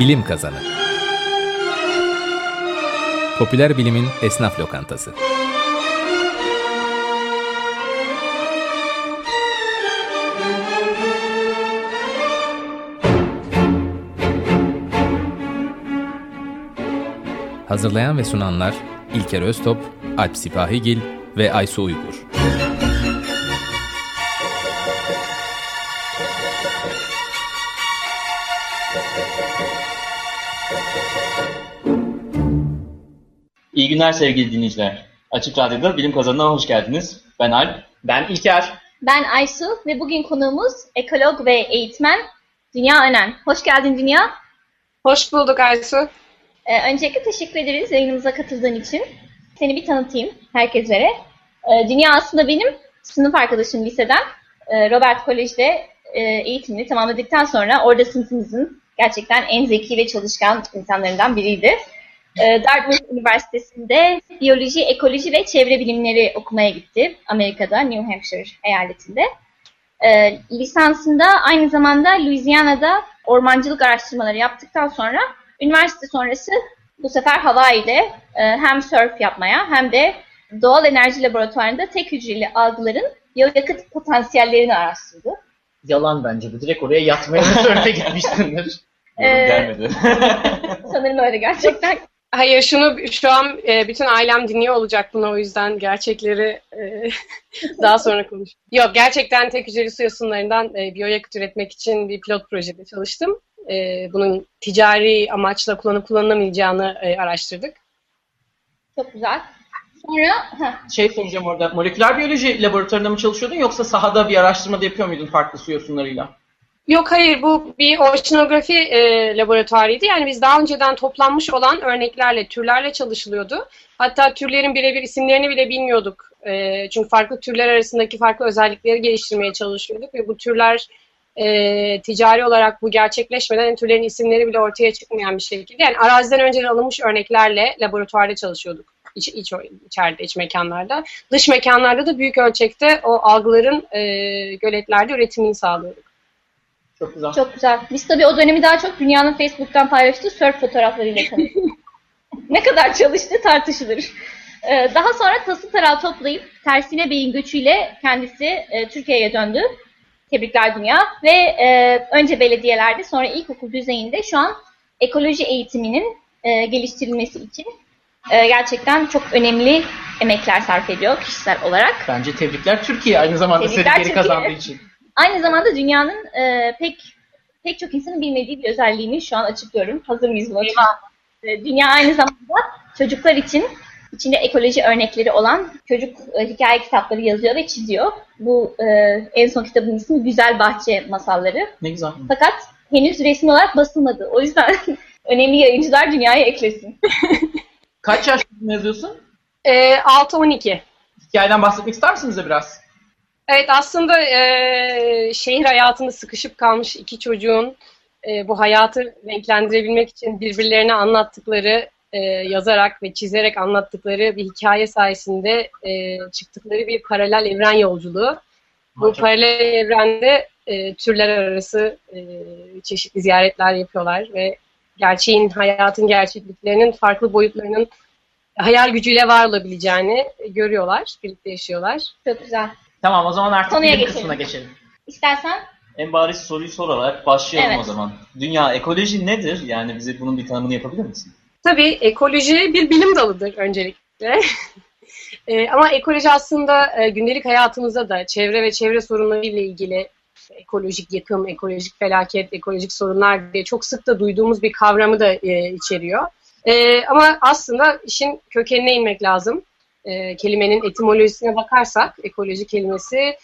Bilim Kazanı Popüler Bilimin Esnaf Lokantası Hazırlayan ve sunanlar İlker Öztop, Alp Sipahigil ve Aysu Uygur. Günler sevgili dinleyiciler. Açık Radyo'da Bilim Kazanı'na hoş geldiniz. Ben Alp. Ben İlker. Ben Aysu ve bugün konuğumuz ekolog ve eğitmen Dünya Önen. Hoş geldin Dünya. Hoş bulduk Aysu. Ee, öncelikle teşekkür ederiz yayınımıza katıldığın için. Seni bir tanıtayım herkeslere. Ee, Dünya aslında benim sınıf arkadaşım liseden. Ee, Robert Kolej'de e, eğitimini tamamladıktan sonra orada sınıfımızın gerçekten en zeki ve çalışkan insanlarından biriydi. Ee, Dartmouth Üniversitesi'nde biyoloji, ekoloji ve çevre bilimleri okumaya gitti. Amerika'da, New Hampshire eyaletinde. Ee, lisansında aynı zamanda Louisiana'da ormancılık araştırmaları yaptıktan sonra üniversite sonrası bu sefer Hawaii'de e, hem surf yapmaya hem de doğal enerji laboratuvarında tek hücreli algıların yakıt potansiyellerini araştırdı. Yalan bence bu. Direkt oraya yatmaya surf'e gitmişsindir. Ee, gelmedi. Sanırım öyle gerçekten. Hayır şunu şu an e, bütün ailem dinliyor olacak bunu o yüzden gerçekleri e, daha sonra konuş. Yok gerçekten tek hücreli su yosunlarından e, biyoyakıt üretmek için bir pilot projede çalıştım. E, bunun ticari amaçla kullanıp kullanılamayacağını e, araştırdık. Çok güzel. Sonra heh, Şey soracağım orada. Moleküler biyoloji laboratuvarında mı çalışıyordun yoksa sahada bir araştırma da yapıyor muydun farklı su yosunlarıyla? Yok hayır bu bir oceanografi e, laboratuvarıydı. Yani biz daha önceden toplanmış olan örneklerle, türlerle çalışılıyordu. Hatta türlerin birebir isimlerini bile bilmiyorduk. E, çünkü farklı türler arasındaki farklı özellikleri geliştirmeye çalışıyorduk ve bu türler e, ticari olarak bu gerçekleşmeden türlerin isimleri bile ortaya çıkmayan bir şekilde. Yani araziden önce alınmış örneklerle laboratuvarda çalışıyorduk. İç, iç, içeride, iç mekanlarda. Dış mekanlarda da büyük ölçekte o algıların e, göletlerde üretimini sağlıyorduk. Çok güzel. çok güzel. Biz tabii o dönemi daha çok dünyanın Facebook'tan paylaştığı surf fotoğraflarıyla tanıdık. ne kadar çalıştığı tartışılır. Ee, daha sonra tası tarağı toplayıp Tersine Bey'in göçüyle kendisi e, Türkiye'ye döndü. Tebrikler Dünya. Ve e, önce belediyelerde sonra ilkokul düzeyinde şu an ekoloji eğitiminin e, geliştirilmesi için e, gerçekten çok önemli emekler sarf ediyor kişisel olarak. Bence tebrikler Türkiye aynı zamanda Tebrikler seni geri kazandığı için. Aynı zamanda dünyanın e, pek pek çok insanın bilmediği bir özelliğini şu an açıklıyorum. Hazır mıyız buna? E, Dünya aynı zamanda çocuklar için içinde ekoloji örnekleri olan çocuk e, hikaye kitapları yazıyor ve çiziyor. Bu e, en son kitabın ismi Güzel Bahçe Masalları. Ne güzel. Fakat henüz resmi olarak basılmadı. O yüzden önemli yayıncılar dünyaya eklesin. Kaç yaşında yazıyorsun? E, 6-12. Hikayeden bahsetmek ister misiniz de biraz? Evet aslında e, şehir hayatında sıkışıp kalmış iki çocuğun e, bu hayatı renklendirebilmek için birbirlerine anlattıkları, e, yazarak ve çizerek anlattıkları bir hikaye sayesinde e, çıktıkları bir paralel evren yolculuğu. Bu paralel evrende e, türler arası e, çeşitli ziyaretler yapıyorlar ve gerçeğin, hayatın gerçekliklerinin farklı boyutlarının hayal gücüyle var olabileceğini görüyorlar, birlikte yaşıyorlar. Çok güzel. Tamam o zaman artık Konuya bilim geçelim. kısmına geçelim. İstersen en bariz soruyu sorarak başlayalım Evet. o zaman. Dünya ekoloji nedir? Yani bize bunun bir tanımını yapabilir misin? Tabii ekoloji bir bilim dalıdır öncelikle. E, ama ekoloji aslında e, gündelik hayatımızda da çevre ve çevre sorunları ile ilgili ekolojik yıkım, ekolojik felaket, ekolojik sorunlar diye çok sık da duyduğumuz bir kavramı da e, içeriyor. E, ama aslında işin kökenine inmek lazım. E, kelimenin etimolojisine bakarsak ekoloji kelimesi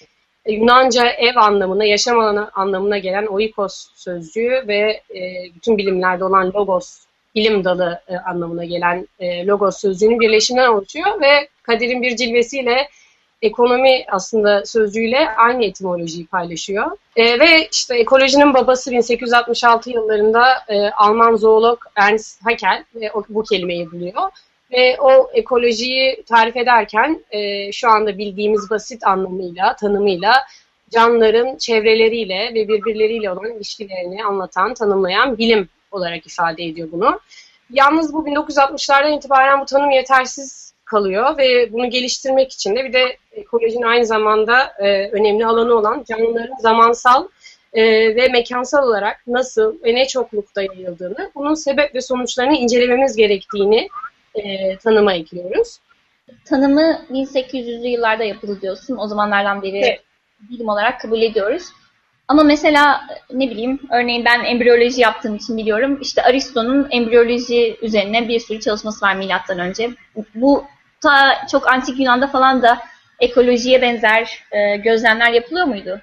e, Yunanca ev anlamına, yaşam alanı anlamına gelen oikos sözcüğü ve e, bütün bilimlerde olan logos bilim dalı anlamına gelen logos sözcüğünün birleşiminden oluşuyor ve Kadir'in bir cilvesiyle ekonomi aslında sözcüğüyle aynı etimolojiyi paylaşıyor. Ve işte ekolojinin babası 1866 yıllarında Alman zoolog Ernst Haeckel bu kelimeyi buluyor. Ve o ekolojiyi tarif ederken e, şu anda bildiğimiz basit anlamıyla, tanımıyla canlıların çevreleriyle ve birbirleriyle olan ilişkilerini anlatan, tanımlayan bilim olarak ifade ediyor bunu. Yalnız bu 1960'lardan itibaren bu tanım yetersiz kalıyor ve bunu geliştirmek için de bir de ekolojinin aynı zamanda e, önemli alanı olan canlıların zamansal e, ve mekansal olarak nasıl ve ne çoklukta yayıldığını, bunun sebep ve sonuçlarını incelememiz gerektiğini e, tanıma ekliyoruz. Tanımı 1800'lü yıllarda yapıldı diyorsun. O zamanlardan beri Evet. bilim olarak kabul ediyoruz. Ama mesela ne bileyim örneğin ben embriyoloji yaptığım için biliyorum. İşte Aristo'nun embriyoloji üzerine bir sürü çalışması var milattan önce. Bu ta çok antik Yunan'da falan da ekolojiye benzer e, gözlemler yapılıyor muydu?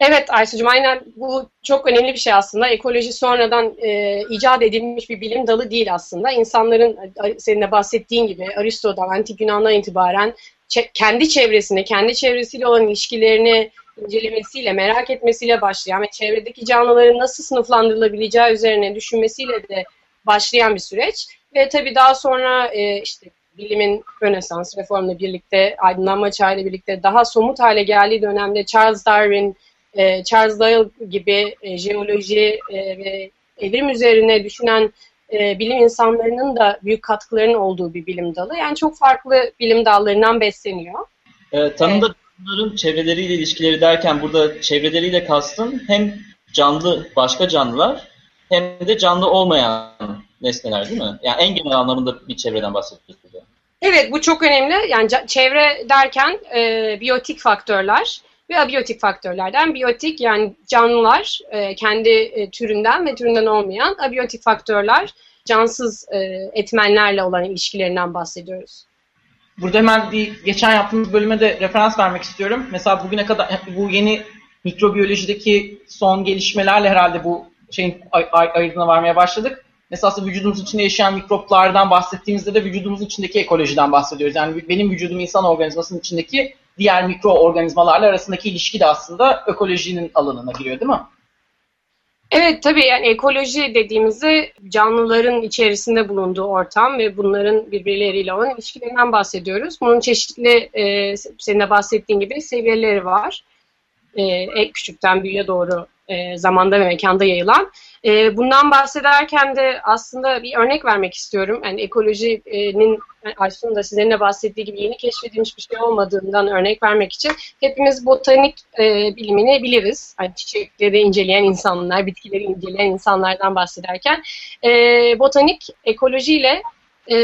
Evet Aysucuğum aynen bu çok önemli bir şey aslında. Ekoloji sonradan e, icat edilmiş bir bilim dalı değil aslında. İnsanların senin de bahsettiğin gibi Aristo'dan, Antik Yunan'dan itibaren kendi çevresini, kendi çevresiyle olan ilişkilerini incelemesiyle, merak etmesiyle başlayan ve çevredeki canlıların nasıl sınıflandırılabileceği üzerine düşünmesiyle de başlayan bir süreç. Ve tabii daha sonra e, işte bilimin Rönesans reformla birlikte, aydınlanma çağıyla birlikte daha somut hale geldiği dönemde Charles Darwin, e, Charles Lyell gibi e, jeoloji e, ve evrim üzerine düşünen e, bilim insanlarının da büyük katkılarının olduğu bir bilim dalı. Yani çok farklı bilim dallarından besleniyor. E, tanımda bunların çevreleriyle ilişkileri derken burada çevreleriyle kastın hem canlı başka canlılar hem de canlı olmayan nesneler değil mi? Yani en genel anlamında bir çevreden bahsediyoruz. Evet bu çok önemli. Yani çevre derken e, biyotik faktörler ve abiyotik faktörlerden biyotik yani canlılar e, kendi e, türünden ve türünden olmayan abiyotik faktörler cansız e, etmenlerle olan ilişkilerinden bahsediyoruz. Burada hemen bir geçen yaptığımız bölüme de referans vermek istiyorum. Mesela bugüne kadar bu yeni mikrobiyolojideki son gelişmelerle herhalde bu şeyin ay- ay- ayırdığına varmaya başladık. Mesela aslında vücudumuzun içinde yaşayan mikroplardan bahsettiğimizde de vücudumuzun içindeki ekolojiden bahsediyoruz. Yani benim vücudum insan organizmasının içindeki diğer mikroorganizmalarla arasındaki ilişki de aslında ekolojinin alanına giriyor değil mi? Evet tabii yani ekoloji dediğimizde canlıların içerisinde bulunduğu ortam ve bunların birbirleriyle olan ilişkilerinden bahsediyoruz. Bunun çeşitli e, senin de bahsettiğin gibi seviyeleri var. E, en küçükten büyüğe doğru e, zamanda ve mekanda yayılan. E, bundan bahsederken de aslında bir örnek vermek istiyorum. Yani ekolojinin Aysun'un da sizlerin de bahsettiği gibi yeni keşfedilmiş bir şey olmadığından örnek vermek için hepimiz botanik e, bilimini biliriz. Yani çiçekleri inceleyen insanlar, bitkileri inceleyen insanlardan bahsederken e, botanik ekolojiyle e,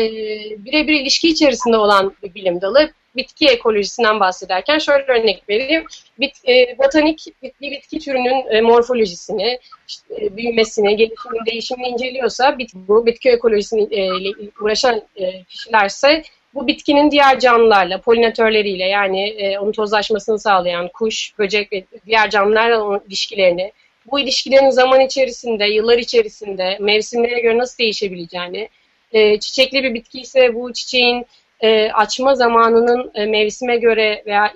birebir ilişki içerisinde olan bir bilim dalı. Bitki ekolojisinden bahsederken şöyle örnek vereyim. Bit, e, botanik bir bitki türünün e, morfolojisini, işte, e, büyümesini, gelişimini, değişimini inceliyorsa bit, bu bitki ekolojisiyle e, uğraşan e, kişilerse bu bitkinin diğer canlılarla, polinatörleriyle yani e, onun tozlaşmasını sağlayan kuş, böcek ve diğer canlılarla olan ilişkilerini, bu ilişkilerin zaman içerisinde, yıllar içerisinde mevsimlere göre nasıl değişebileceğini, e, çiçekli bir bitki ise bu çiçeğin e, açma zamanının e, mevsime göre veya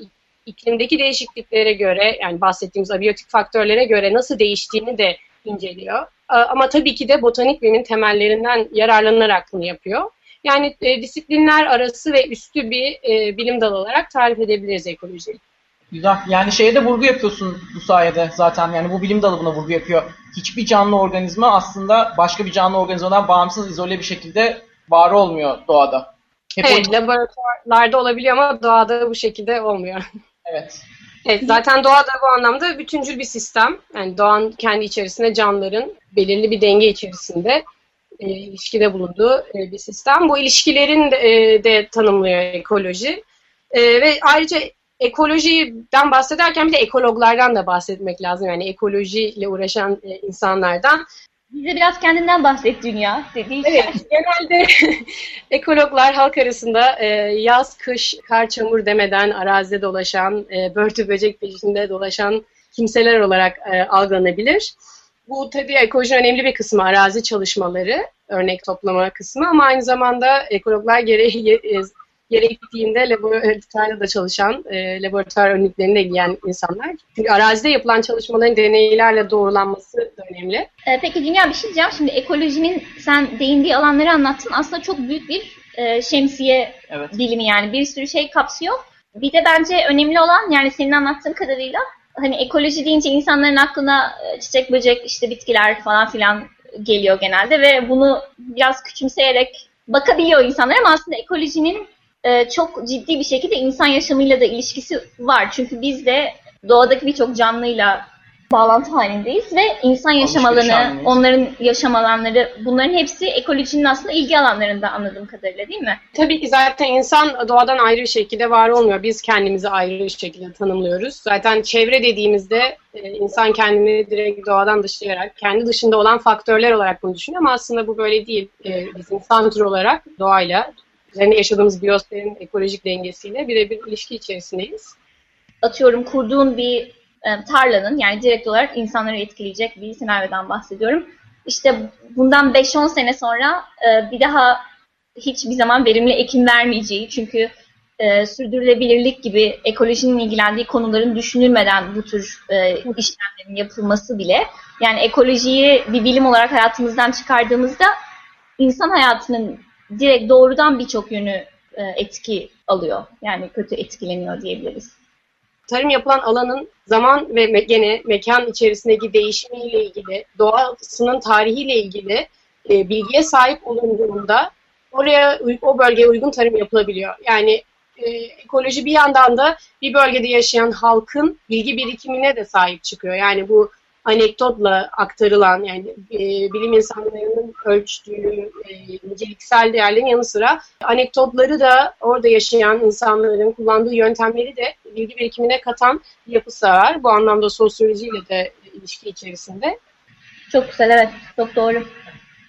iklimdeki değişikliklere göre yani bahsettiğimiz abiyotik faktörlere göre nasıl değiştiğini de inceliyor. Ama tabii ki de botanik bilimin temellerinden yararlanarak bunu yapıyor. Yani e, disiplinler arası ve üstü bir e, bilim dalı olarak tarif edebiliriz ekolojiyi. Güzel. Yani şeye de vurgu yapıyorsun bu sayede zaten. Yani bu bilim dalı buna vurgu yapıyor. Hiçbir canlı organizma aslında başka bir canlı organizmadan bağımsız, izole bir şekilde var olmuyor doğada. Hep Evet, o- laboratuvarlarda olabiliyor ama doğada bu şekilde olmuyor. evet. Evet, zaten doğada bu anlamda bütüncül bir sistem. Yani doğanın kendi içerisinde canlıların belirli bir denge içerisinde e, ilişkide bulunduğu e, bir sistem. Bu ilişkilerin de, e, de tanımlıyor ekoloji. E, ve ayrıca ekolojiden bahsederken bir de ekologlardan da bahsetmek lazım. Yani ekolojiyle uğraşan e, insanlardan. Bize biraz kendinden bahset Dünya dediği Evet, genelde ekologlar halk arasında e, yaz, kış, kar, çamur demeden arazide dolaşan, e, börtü böcek peşinde dolaşan kimseler olarak e, algılanabilir. Bu tabii ekolojinin önemli bir kısmı arazi çalışmaları, örnek toplama kısmı ama aynı zamanda ekologlar gereği e, gerektiğinde laboratuvarda da çalışan, e, laboratuvar önlüklerinde ilgilen insanlar. Çünkü arazide yapılan çalışmaların deneylerle doğrulanması da önemli. Ee, peki Dünya bir şey diyeceğim. Şimdi ekolojinin sen değindiği alanları anlattın. Aslında çok büyük bir e, şemsiye Evet. bilimi yani bir sürü şey kapsıyor. Bir de bence önemli olan yani senin anlattığın kadarıyla hani ekoloji deyince insanların aklına e, çiçek böcek işte bitkiler falan filan geliyor genelde ve bunu biraz küçümseyerek bakabiliyor insanlar ama aslında ekolojinin e, çok ciddi bir şekilde insan yaşamıyla da ilişkisi var. Çünkü biz de doğadaki birçok canlıyla bağlantı halindeyiz ve insan yaşam alanı, onların yaşam alanları bunların hepsi ekolojinin aslında ilgi alanlarında anladığım kadarıyla değil mi? Tabii ki zaten insan doğadan ayrı bir şekilde var olmuyor. Biz kendimizi ayrı bir şekilde tanımlıyoruz. Zaten çevre dediğimizde e, insan kendini direkt doğadan dışlayarak, kendi dışında olan faktörler olarak bunu düşünüyor ama aslında bu böyle değil. E, Biz insan türü olarak doğayla, üzerinde yaşadığımız biyosferin ekolojik dengesiyle birebir ilişki içerisindeyiz. atıyorum kurduğun bir e, tarlanın yani direkt olarak insanları etkileyecek bir senaryodan bahsediyorum. İşte bundan 5-10 sene sonra e, bir daha hiçbir zaman verimli ekim vermeyeceği çünkü e, sürdürülebilirlik gibi ekolojinin ilgilendiği konuların düşünülmeden bu tür e, işlemlerin yapılması bile yani ekolojiyi bir bilim olarak hayatımızdan çıkardığımızda insan hayatının direkt doğrudan birçok yönü e, etki alıyor. Yani kötü etkileniyor diyebiliriz. tarım yapılan alanın zaman ve gene mekan içerisindeki değişimiyle ilgili, doğasının tarihiyle ilgili e, bilgiye sahip olunduğunda oraya o bölgeye uygun tarım yapılabiliyor. Yani e, ekoloji bir yandan da bir bölgede yaşayan halkın bilgi birikimine de sahip çıkıyor. Yani bu anekdotla aktarılan yani e, bilim insanlarının ölçtüğü e, niceliksel değerlerin yanı sıra anekdotları da orada yaşayan insanların kullandığı yöntemleri de bilgi birikimine katan yapısı var. Bu anlamda sosyolojiyle de ilişki içerisinde. Çok güzel evet. Çok doğru.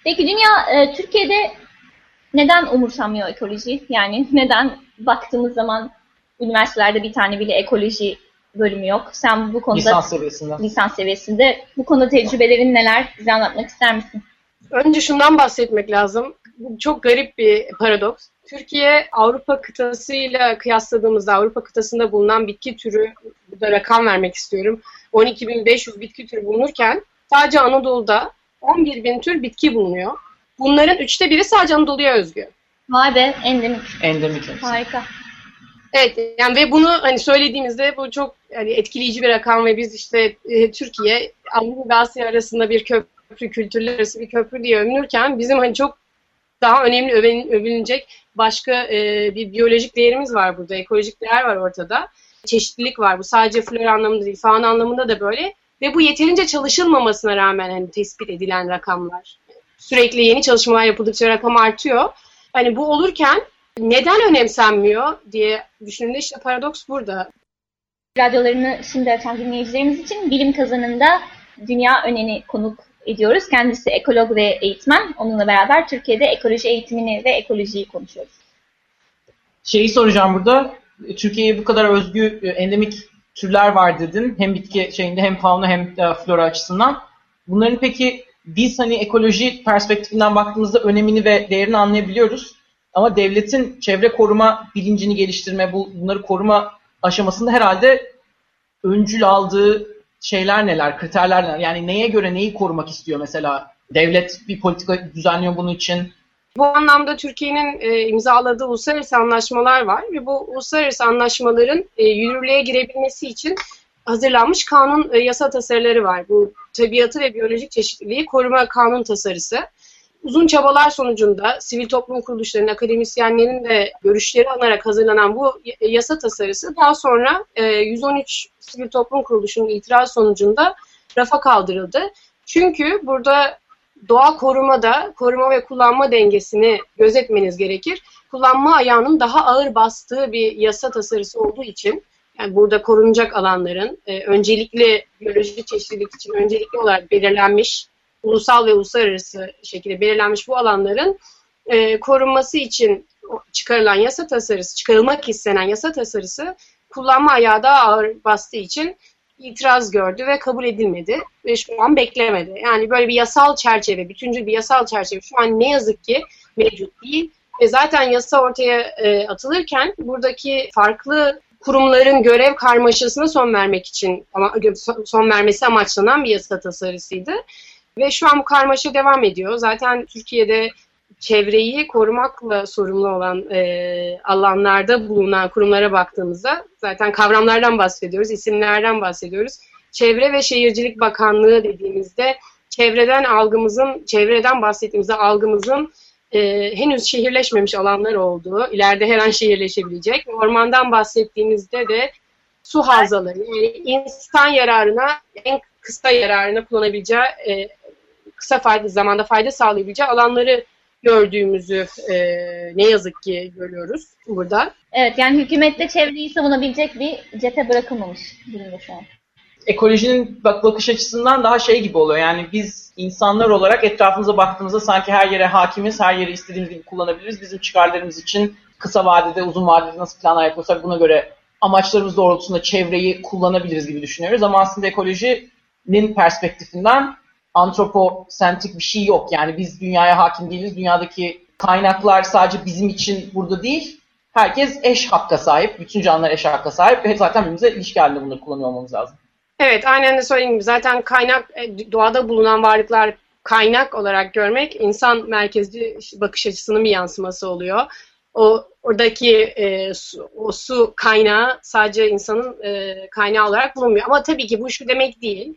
Peki dünya e, Türkiye'de neden umursamıyor ekoloji? Yani neden baktığımız zaman üniversitelerde bir tane bile ekoloji bölümü yok. Sen bu konuda Lisans seviyesinde. lisans seviyesinde bu konuda tecrübelerin neler? Bize anlatmak ister misin? Önce şundan bahsetmek lazım. Bu çok garip bir paradoks. Türkiye Avrupa kıtasıyla kıyasladığımızda Avrupa kıtasında bulunan bitki türü, burada rakam vermek istiyorum. 12.500 bitki türü bulunurken sadece Anadolu'da 11.000 tür bitki bulunuyor. Bunların üçte biri sadece Anadolu'ya özgü. Vay be endemik. Endemik. Harika. Evet yani ve bunu hani söylediğimizde bu çok yani etkileyici bir rakam ve biz işte e, Türkiye Avrupa ve Asya arasında bir köprü, kültürler arası bir köprü diye övünürken bizim hani çok daha önemli öven, övünecek başka e, bir biyolojik değerimiz var burada, ekolojik değer var ortada. Çeşitlilik var. Bu sadece flora anlamında değil, fauna anlamında da böyle. Ve bu yeterince çalışılmamasına rağmen hani tespit edilen rakamlar. Sürekli yeni çalışmalar yapıldıkça rakam artıyor. Hani bu olurken neden önemsenmiyor diye düşündüğümde işte paradoks burada. Radyolarını şimdi açan dinleyicilerimiz için bilim kazanında Dünya Öneni konuk ediyoruz. Kendisi ekolog ve eğitmen. Onunla beraber Türkiye'de ekoloji eğitimini ve ekolojiyi konuşuyoruz. Şeyi soracağım burada. Türkiye'ye bu kadar özgü e, endemik türler var dedin. Hem bitki şeyinde hem fauna hem e, flora açısından. Bunların peki biz hani ekoloji perspektifinden baktığımızda önemini ve değerini anlayabiliyoruz. Ama devletin çevre koruma bilincini geliştirme, bu bunları koruma aşamasında herhalde öncül aldığı şeyler neler, kriterler neler? Yani neye göre neyi korumak istiyor mesela? Devlet bir politika düzenliyor bunun için. Bu anlamda Türkiye'nin e, imzaladığı uluslararası anlaşmalar var ve bu uluslararası anlaşmaların e, yürürlüğe girebilmesi için hazırlanmış kanun e, yasa tasarıları var. Bu tabiatı ve biyolojik çeşitliliği koruma kanun tasarısı. Uzun çabalar sonucunda sivil toplum kuruluşlarının, akademisyenlerin de görüşleri alınarak hazırlanan bu y- yasa tasarısı daha sonra e, 113 sivil toplum kuruluşunun itiraz sonucunda rafa kaldırıldı. Çünkü burada doğa korumada koruma ve kullanma dengesini gözetmeniz gerekir. Kullanma ayağının daha ağır bastığı bir yasa tasarısı olduğu için yani burada korunacak alanların e, öncelikli biyolojik çeşitlilik için öncelikli olarak belirlenmiş ulusal ve uluslararası şekilde belirlenmiş bu alanların e, korunması için çıkarılan yasa tasarısı, çıkarılmak istenen yasa tasarısı kullanma ayağı daha ağır bastığı için itiraz gördü ve kabul edilmedi ve şu an beklemedi. Yani böyle bir yasal çerçeve, bütüncül bir yasal çerçeve şu an ne yazık ki mevcut değil. Ve zaten yasa ortaya e, atılırken buradaki farklı kurumların görev karmaşasına son vermek için ama son vermesi amaçlanan bir yasa tasarısıydı. Ve şu an bu karmaşa devam ediyor. Zaten Türkiye'de çevreyi korumakla sorumlu olan e, alanlarda bulunan kurumlara baktığımızda zaten kavramlardan bahsediyoruz, isimlerden bahsediyoruz. Çevre ve Şehircilik Bakanlığı dediğimizde çevreden algımızın, çevreden bahsettiğimizde algımızın e, henüz şehirleşmemiş alanlar olduğu, ileride her an şehirleşebilecek. Ormandan bahsettiğimizde de su havzaları, yani insan yararına, en kısa yararına kullanabileceği, e, kısa fayda, zamanda fayda sağlayabileceği alanları gördüğümüzü e, ne yazık ki görüyoruz burada. Evet yani hükümette çevreyi savunabilecek bir cephe bırakılmamış durumda şu an. Ekolojinin bak bakış açısından daha şey gibi oluyor. Yani biz insanlar olarak etrafımıza baktığımızda sanki her yere hakimiz, her yeri istediğimiz gibi kullanabiliriz. Bizim çıkarlarımız için kısa vadede, uzun vadede nasıl planlar yapıyorsak buna göre amaçlarımız doğrultusunda çevreyi kullanabiliriz gibi düşünüyoruz. Ama aslında ekolojinin perspektifinden antroposentrik bir şey yok. Yani biz dünyaya hakim değiliz. Dünyadaki kaynaklar sadece bizim için burada değil. Herkes eş hakka sahip. Bütün canlılar eş hakka sahip. Ve zaten birbirimize ilişki halinde bunları kullanıyor olmamız lazım. Evet, aynen de söylediğim gibi zaten kaynak, e, doğada bulunan varlıklar kaynak olarak görmek insan merkezli bakış açısının bir yansıması oluyor. O oradaki e, su, o su kaynağı sadece insanın e, kaynağı olarak bulunmuyor. Ama tabii ki bu şu demek değil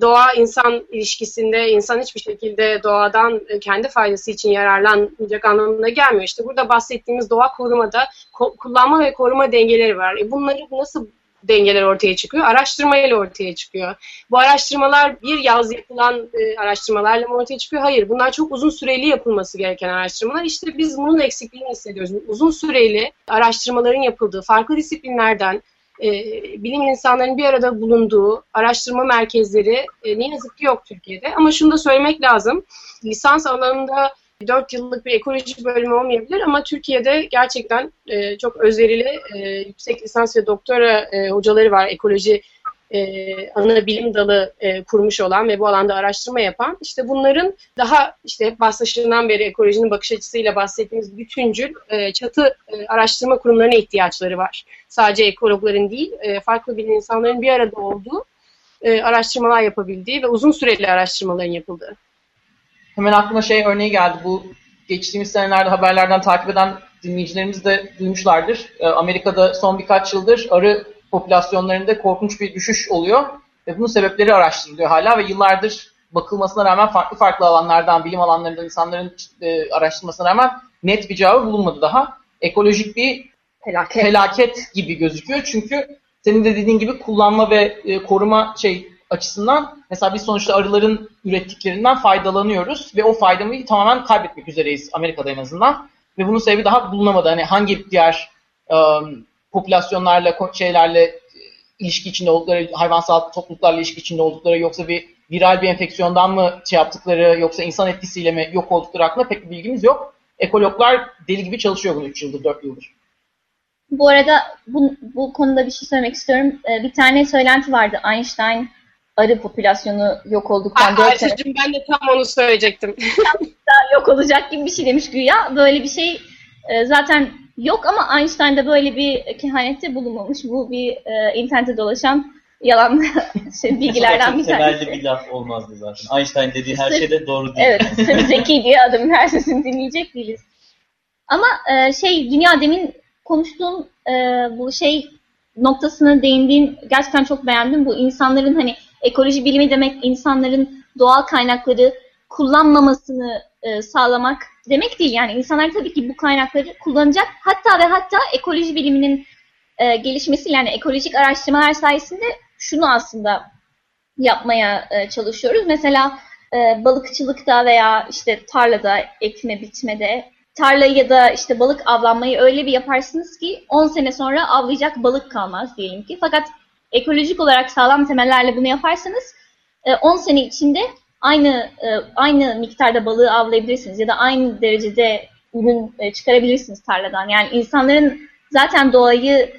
doğa insan ilişkisinde insan hiçbir şekilde doğadan e, kendi faydası için yararlanmayacak anlamına gelmiyor. İşte burada bahsettiğimiz doğa korumada ko- kullanma ve koruma dengeleri var. E bunları nasıl dengeler ortaya çıkıyor? Araştırmayla ortaya çıkıyor. Bu araştırmalar bir yaz yapılan e, araştırmalarla mı ortaya çıkıyor? Hayır. Bunlar çok uzun süreli yapılması gereken araştırmalar. İşte biz bunun eksikliğini hissediyoruz. Uzun süreli araştırmaların yapıldığı, farklı disiplinlerden, e, bilim insanlarının bir arada bulunduğu araştırma merkezleri e, ne yazık ki yok Türkiye'de. Ama şunu da söylemek lazım. Lisans alanında 4 yıllık bir ekoloji bölümü olmayabilir ama Türkiye'de gerçekten e, çok özverili e, yüksek lisans ve doktora e, hocaları var ekoloji e, ana bilim dalı e, kurmuş olan ve bu alanda araştırma yapan işte bunların daha işte başlaşından beri ekolojinin bakış açısıyla bahsettiğimiz bütüncül e, çatı e, araştırma kurumlarına ihtiyaçları var. Sadece ekologların değil e, farklı bilim insanların bir arada olduğu e, araştırmalar yapabildiği ve uzun süreli araştırmaların yapıldığı. Hemen aklıma şey örneği geldi. Bu geçtiğimiz senelerde haberlerden takip eden dinleyicilerimiz de duymuşlardır. E, Amerika'da son birkaç yıldır arı popülasyonlarında korkunç bir düşüş oluyor. Ve bunun sebepleri araştırılıyor hala ve yıllardır bakılmasına rağmen farklı farklı alanlardan, bilim alanlarından insanların e, araştırmasına rağmen net bir cevabı bulunmadı daha. Ekolojik bir felaket, felaket gibi gözüküyor. Çünkü senin de dediğin gibi kullanma ve e, koruma şey açısından mesela biz sonuçta arıların ürettiklerinden faydalanıyoruz ve o faydamı tamamen kaybetmek üzereyiz Amerika'da en azından. Ve bunun sebebi daha bulunamadı. Hani hangi diğer um, popülasyonlarla, şeylerle e, ilişki içinde oldukları, hayvansal topluluklarla ilişki içinde oldukları yoksa bir viral bir enfeksiyondan mı şey yaptıkları yoksa insan etkisiyle mi yok oldukları hakkında pek bir bilgimiz yok. Ekologlar deli gibi çalışıyor bunu 3 yıldır, 4 yıldır. Bu arada bu, bu konuda bir şey söylemek istiyorum. Ee, bir tane söylenti vardı. Einstein arı popülasyonu yok olduktan 4 sene. ben de tam onu söyleyecektim. yok olacak gibi bir şey demiş güya. Böyle bir şey e, zaten Yok ama Einstein'da böyle bir kehanette bulunmamış. Bu bir e, internette dolaşan yalan şey, bilgilerden bir tanesi. Temelde bir laf olmazdı zaten. Einstein dediği her şey de doğru değil. Evet, sırf zeki diye adamın her sesini dinleyecek değiliz. Ama e, şey, dünya demin konuştuğum e, bu şey noktasına değindiğin gerçekten çok beğendim. Bu insanların hani ekoloji bilimi demek insanların doğal kaynakları kullanmamasını e, sağlamak demek değil. Yani insanlar tabii ki bu kaynakları kullanacak. Hatta ve hatta ekoloji biliminin e, gelişmesiyle yani ekolojik araştırmalar sayesinde şunu aslında yapmaya e, çalışıyoruz. Mesela e, balıkçılıkta veya işte tarlada, ekme, biçmede tarlayı ya da işte balık avlanmayı öyle bir yaparsınız ki 10 sene sonra avlayacak balık kalmaz diyelim ki. Fakat ekolojik olarak sağlam temellerle bunu yaparsanız 10 sene içinde aynı e, aynı miktarda balığı avlayabilirsiniz ya da aynı derecede ürün e, çıkarabilirsiniz tarladan. Yani insanların zaten doğayı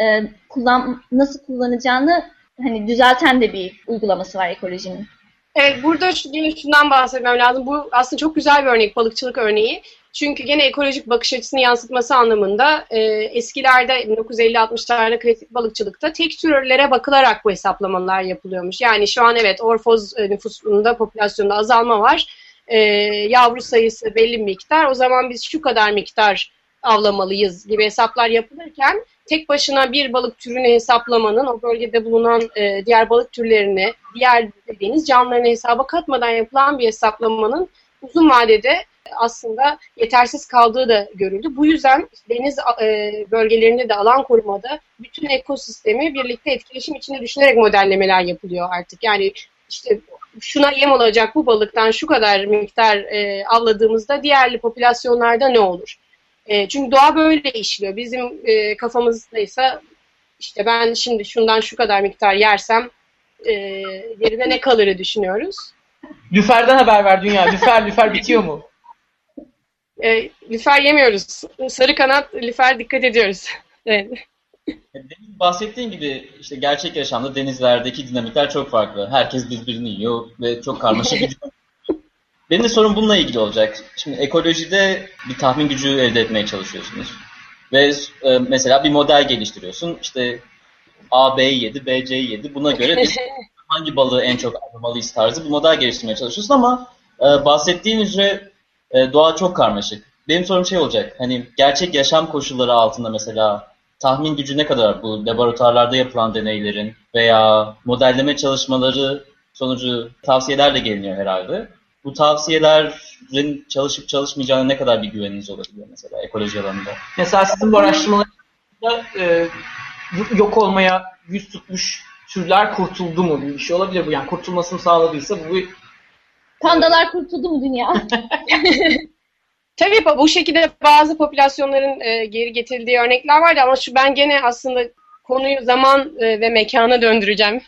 e, kullan nasıl kullanacağını hani düzelten de bir uygulaması var ekolojinin. Evet burada şundan bahsetmem lazım. Bu aslında çok güzel bir örnek, balıkçılık örneği. Çünkü gene ekolojik bakış açısını yansıtması anlamında e, eskilerde 1950-60'larda klasik balıkçılıkta tek türlere bakılarak bu hesaplamalar yapılıyormuş. Yani şu an evet orfoz e, nüfusunda, popülasyonda azalma var. E, yavru sayısı belli miktar. O zaman biz şu kadar miktar avlamalıyız gibi hesaplar yapılırken tek başına bir balık türünü hesaplamanın o bölgede bulunan e, diğer balık türlerini, diğer deniz canlılarını hesaba katmadan yapılan bir hesaplamanın uzun vadede aslında yetersiz kaldığı da görüldü. Bu yüzden deniz e, bölgelerinde de alan korumada bütün ekosistemi birlikte etkileşim içinde düşünerek modellemeler yapılıyor artık. Yani işte şuna yem olacak bu balıktan şu kadar miktar e, avladığımızda diğerli popülasyonlarda ne olur? E, çünkü doğa böyle işliyor. Bizim e, kafamızdaysa işte ben şimdi şundan şu kadar miktar yersem e, yerine ne kalırı düşünüyoruz. Lüfer'den haber ver dünya. Lüfer, lüfer bitiyor mu? E, lüfer yemiyoruz. Sarı kanat lüfer dikkat ediyoruz. evet. Demin bahsettiğin gibi işte gerçek yaşamda denizlerdeki dinamikler çok farklı. Herkes birbirini yiyor ve çok karmaşık bir Benim de sorun bununla ilgili olacak. Şimdi ekolojide bir tahmin gücü elde etmeye çalışıyorsunuz. Ve e, mesela bir model geliştiriyorsun. İşte A, B'yi yedi, B, C'yi yedi. Buna göre bir hangi balığı en çok avlamalıyız tarzı bir model geliştirmeye çalışıyorsun ama e, bahsettiğin üzere e, doğa çok karmaşık. Benim sorum şey olacak. Hani gerçek yaşam koşulları altında mesela tahmin gücü ne kadar bu laboratuvarlarda yapılan deneylerin veya modelleme çalışmaları sonucu tavsiyelerle geliniyor herhalde. Bu tavsiyelerin çalışıp çalışmayacağına ne kadar bir güveniniz olabiliyor mesela ekoloji alanında? Mesela sizin bu araştırmalarınızda e, yok olmaya yüz tutmuş türler kurtuldu mu bir şey olabilir bu. Yani kurtulmasını sağladıysa bu bir... Pandalar kurtuldu mu dünya? Tabii bu şekilde bazı popülasyonların e, geri getirildiği örnekler vardı ama şu ben gene aslında konuyu zaman e, ve mekana döndüreceğim.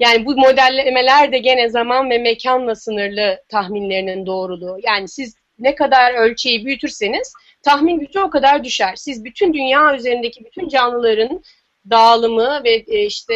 Yani bu modellemeler de gene zaman ve mekanla sınırlı tahminlerinin doğruluğu. Yani siz ne kadar ölçeği büyütürseniz tahmin gücü o kadar düşer. Siz bütün dünya üzerindeki bütün canlıların dağılımı ve e, işte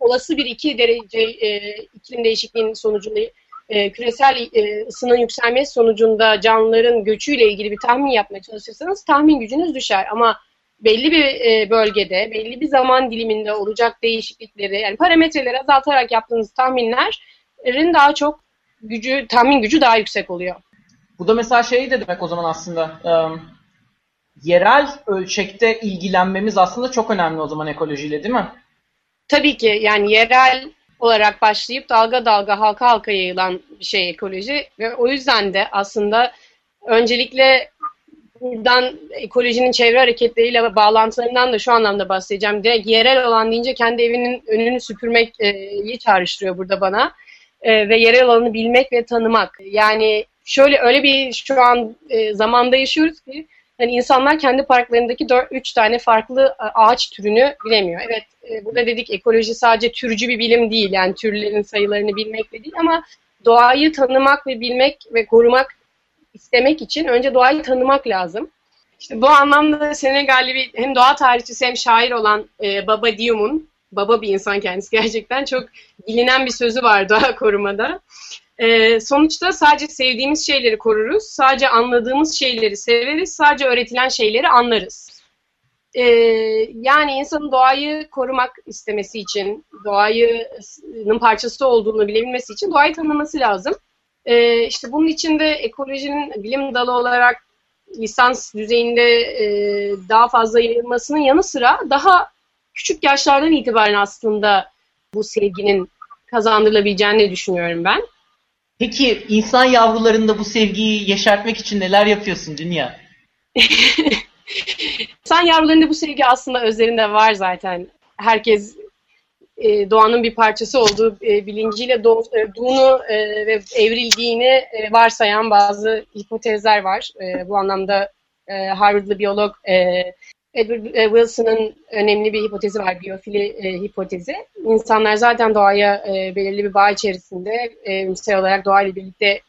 olası bir iki derece e, iklim değişikliğinin sonucunda e, küresel e, ısının yükselmesi sonucunda canlıların göçüyle ilgili bir tahmin yapmaya çalışırsanız tahmin gücünüz düşer. Ama belli bir e, bölgede, belli bir zaman diliminde olacak değişiklikleri, yani parametreleri azaltarak yaptığınız tahminlerin daha çok gücü, tahmin gücü daha yüksek oluyor. Bu da mesela şey de demek o zaman aslında e, yerel ölçekte ilgilenmemiz aslında çok önemli o zaman ekolojiyle değil mi? Tabii ki yani yerel olarak başlayıp dalga dalga halka halka yayılan bir şey ekoloji ve o yüzden de aslında öncelikle buradan ekolojinin çevre hareketleriyle bağlantılarından da şu anlamda bahsedeceğim. Direkt yerel olan deyince kendi evinin önünü süpürmeyi çağrıştırıyor burada bana. E, ve yerel alanı bilmek ve tanımak. Yani şöyle öyle bir şu an e, zamanda yaşıyoruz ki yani insanlar kendi parklarındaki 4-3 tane farklı e, ağaç türünü bilemiyor. Evet e, burada dedik ekoloji sadece türcü bir bilim değil. Yani türlerin sayılarını bilmek de değil ama doğayı tanımak ve bilmek ve korumak istemek için önce doğayı tanımak lazım. İşte bu anlamda Senegalli bir hem doğa tarihçisi hem şair olan e, Baba Dium'un, baba bir insan kendisi gerçekten çok bilinen bir sözü var doğa korumada. E, sonuçta sadece sevdiğimiz şeyleri koruruz, sadece anladığımız şeyleri severiz, sadece öğretilen şeyleri anlarız. E, yani insanın doğayı korumak istemesi için, doğanın parçası olduğunu bilebilmesi için doğayı tanıması lazım. E, işte bunun için de ekolojinin bilim dalı olarak lisans düzeyinde e, daha fazla yayılmasının yanı sıra daha küçük yaşlardan itibaren aslında bu sevginin kazandırılabileceğini düşünüyorum ben. Peki insan yavrularında bu sevgiyi yeşertmek için neler yapıyorsun Dünya? insan yavrularında bu sevgi aslında özlerinde var zaten. Herkes e, doğanın bir parçası olduğu e, bilinciyle doğduğunu e, ve evrildiğini varsayan bazı hipotezler var. Bu anlamda Harvardlı biyolog Edward e, Wilson'ın önemli bir hipotezi var, biyofili e, hipotezi. İnsanlar zaten doğaya e, belirli bir bağ içerisinde evrimsel olarak doğayla birlikte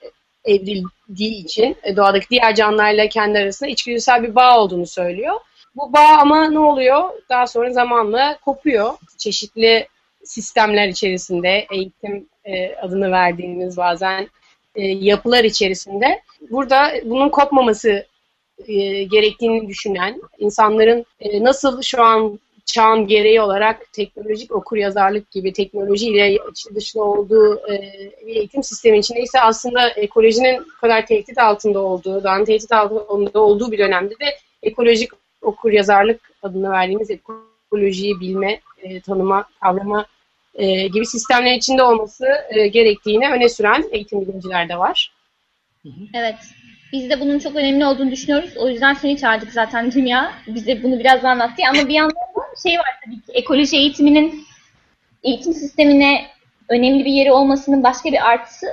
evrildiği için e, doğadaki diğer canlılarla kendi arasında içgüdüsel bir bağ olduğunu söylüyor. Bu bağ ama ne oluyor? Daha sonra zamanla kopuyor. Çeşitli sistemler içerisinde, eğitim e, adını verdiğimiz bazen e, yapılar içerisinde. Burada bunun kopmaması e, gerektiğini düşünen, insanların e, nasıl şu an çağın gereği olarak teknolojik okur yazarlık gibi teknolojiyle içi dışlı olduğu e, bir eğitim sistemi içindeyse aslında ekolojinin kadar tehdit altında olduğu, doğanın tehdit altında olduğu bir dönemde de ekolojik okur yazarlık adını verdiğimiz ekolojiyi bilme, e, tanıma, kavrama e, gibi sistemler içinde olması e, gerektiğini öne süren eğitim bilimciler de var. Evet. Biz de bunun çok önemli olduğunu düşünüyoruz. O yüzden seni çağırdık zaten Dünya. Bize bunu biraz anlattı. Ama bir yandan da şey var tabii ki ekoloji eğitiminin eğitim sistemine önemli bir yeri olmasının başka bir artısı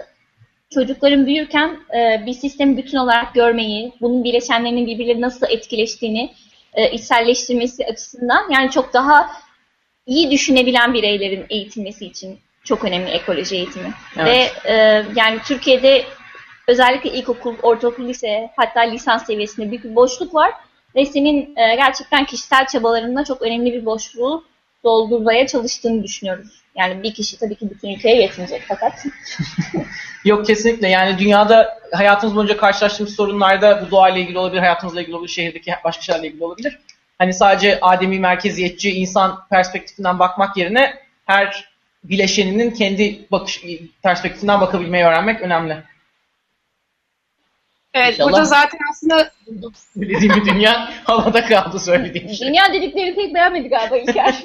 çocukların büyürken e, bir sistemi bütün olarak görmeyi, bunun bileşenlerinin birbirleri nasıl etkileştiğini e, içselleştirmesi açısından yani çok daha iyi düşünebilen bireylerin eğitilmesi için çok önemli ekoloji eğitimi. Evet. Ve e, yani Türkiye'de özellikle ilkokul, ortaokul, lise hatta lisans seviyesinde büyük bir boşluk var. Ve senin e, gerçekten kişisel çabalarında çok önemli bir boşluğu doldurmaya çalıştığını düşünüyoruz. Yani bir kişi tabii ki bütün ülkeye yetmeyecek fakat Yok kesinlikle yani dünyada hayatımız boyunca karşılaştığımız sorunlarda bu doğayla ilgili olabilir, hayatımızla ilgili olabilir, şehirdeki başka şeylerle ilgili olabilir. Hani sadece ademi merkeziyetçi insan perspektifinden bakmak yerine her bileşeninin kendi bakış perspektifinden bakabilmeyi öğrenmek önemli. Evet, İnşallah. burada zaten aslında Söylediğim bir dünya havada kaldı söylediğim şey. dünya dediklerini pek beğenmedi galiba İlker.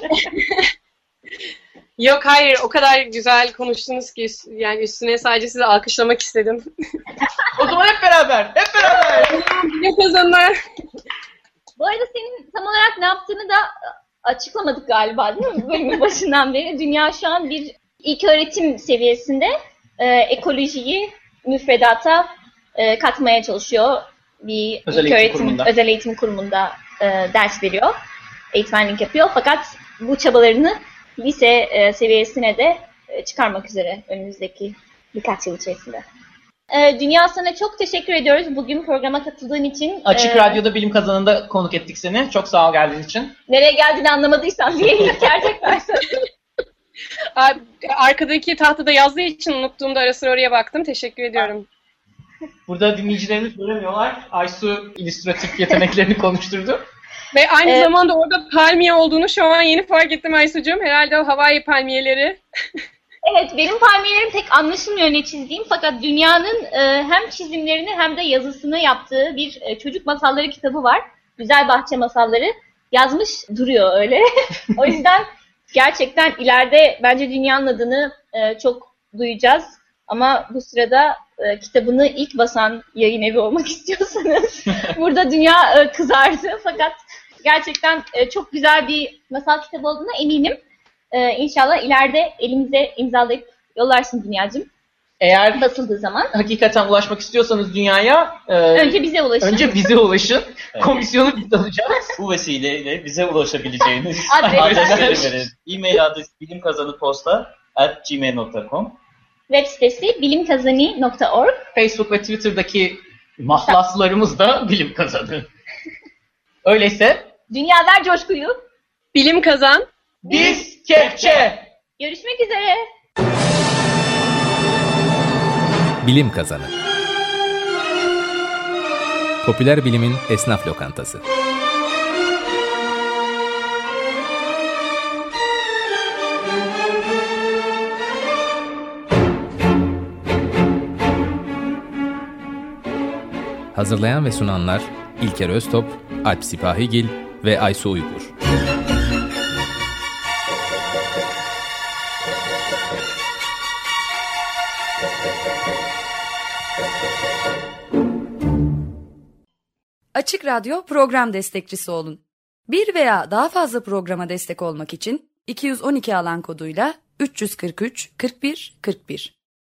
yok hayır o kadar güzel konuştunuz ki yani üstüne sadece sizi alkışlamak istedim. O zaman hep beraber, hep beraber. Ne kazanlar? Bu arada senin tam olarak ne yaptığını da açıklamadık galiba değil mi? Bölümün başından beri. Dünya şu an bir ilk öğretim seviyesinde e, ekolojiyi müfredata e, katmaya çalışıyor. Bir Özel ilk eğitim öğretim, kurumunda. özel eğitim kurumunda e, ders veriyor. Eğitmenlik yapıyor. Fakat bu çabalarını lise e, seviyesine de e, çıkarmak üzere önümüzdeki birkaç yıl içerisinde. E, Dünya sana çok teşekkür ediyoruz bugün programa katıldığın için. Açık E, Radyo'da bilim kazanında konuk ettik seni. Çok sağ ol geldiğin için. Nereye geldiğini anlamadıysan diye. Aa, Arkadaki tahtada yazdığı için unuttuğumda ara sıra oraya baktım. Teşekkür ediyorum. Burada dinleyicilerimiz göremiyorlar. Aysu illüstratif yeteneklerini konuşturdu. Ve aynı Evet. zamanda orada palmiye olduğunu şu an yeni fark ettim Aysucuğum. Herhalde o Hawaii palmiyeleri. Evet benim palmiyelerim pek anlaşılmıyor ne çizdiğim fakat dünyanın e, hem çizimlerini hem de yazısını yaptığı bir e, çocuk masalları kitabı var. Güzel Bahçe Masalları yazmış duruyor öyle. o yüzden gerçekten ileride bence dünyanın adını e, çok duyacağız. Ama bu sırada e, kitabını ilk basan yayın evi olmak istiyorsanız burada dünya e, kızardı. Fakat gerçekten e, çok güzel bir masal kitabı olduğuna eminim. Ee, inşallah ileride elimize imzalayıp yollarsın Dünyacığım Eğer basıldığı zaman. hakikaten ulaşmak istiyorsanız dünyaya e, Önce bize ulaşın. önce bize ulaşın. Evet. Komisyonu biz alacağız. Bu vesileyle bize ulaşabileceğiniz Adresler. adresleri verelim. E-mail adresi bilimkazanıposta at gmail.com Web sitesi bilimkazani.org. Facebook ve Twitter'daki mahlaslarımız da bilim kazanı. Öyleyse Dünya ver coşkuyu. Bilim kazan. biz kepçe. Görüşmek üzere. Bilim Kazanı Popüler bilimin esnaf lokantası. Hazırlayan ve sunanlar İlker Öztop, Alp Sipahigil ve Aysu Uygur. Açık Radyo program destekçisi olun. Bir veya daha fazla programa destek olmak için 212 alan koduyla 343 41 41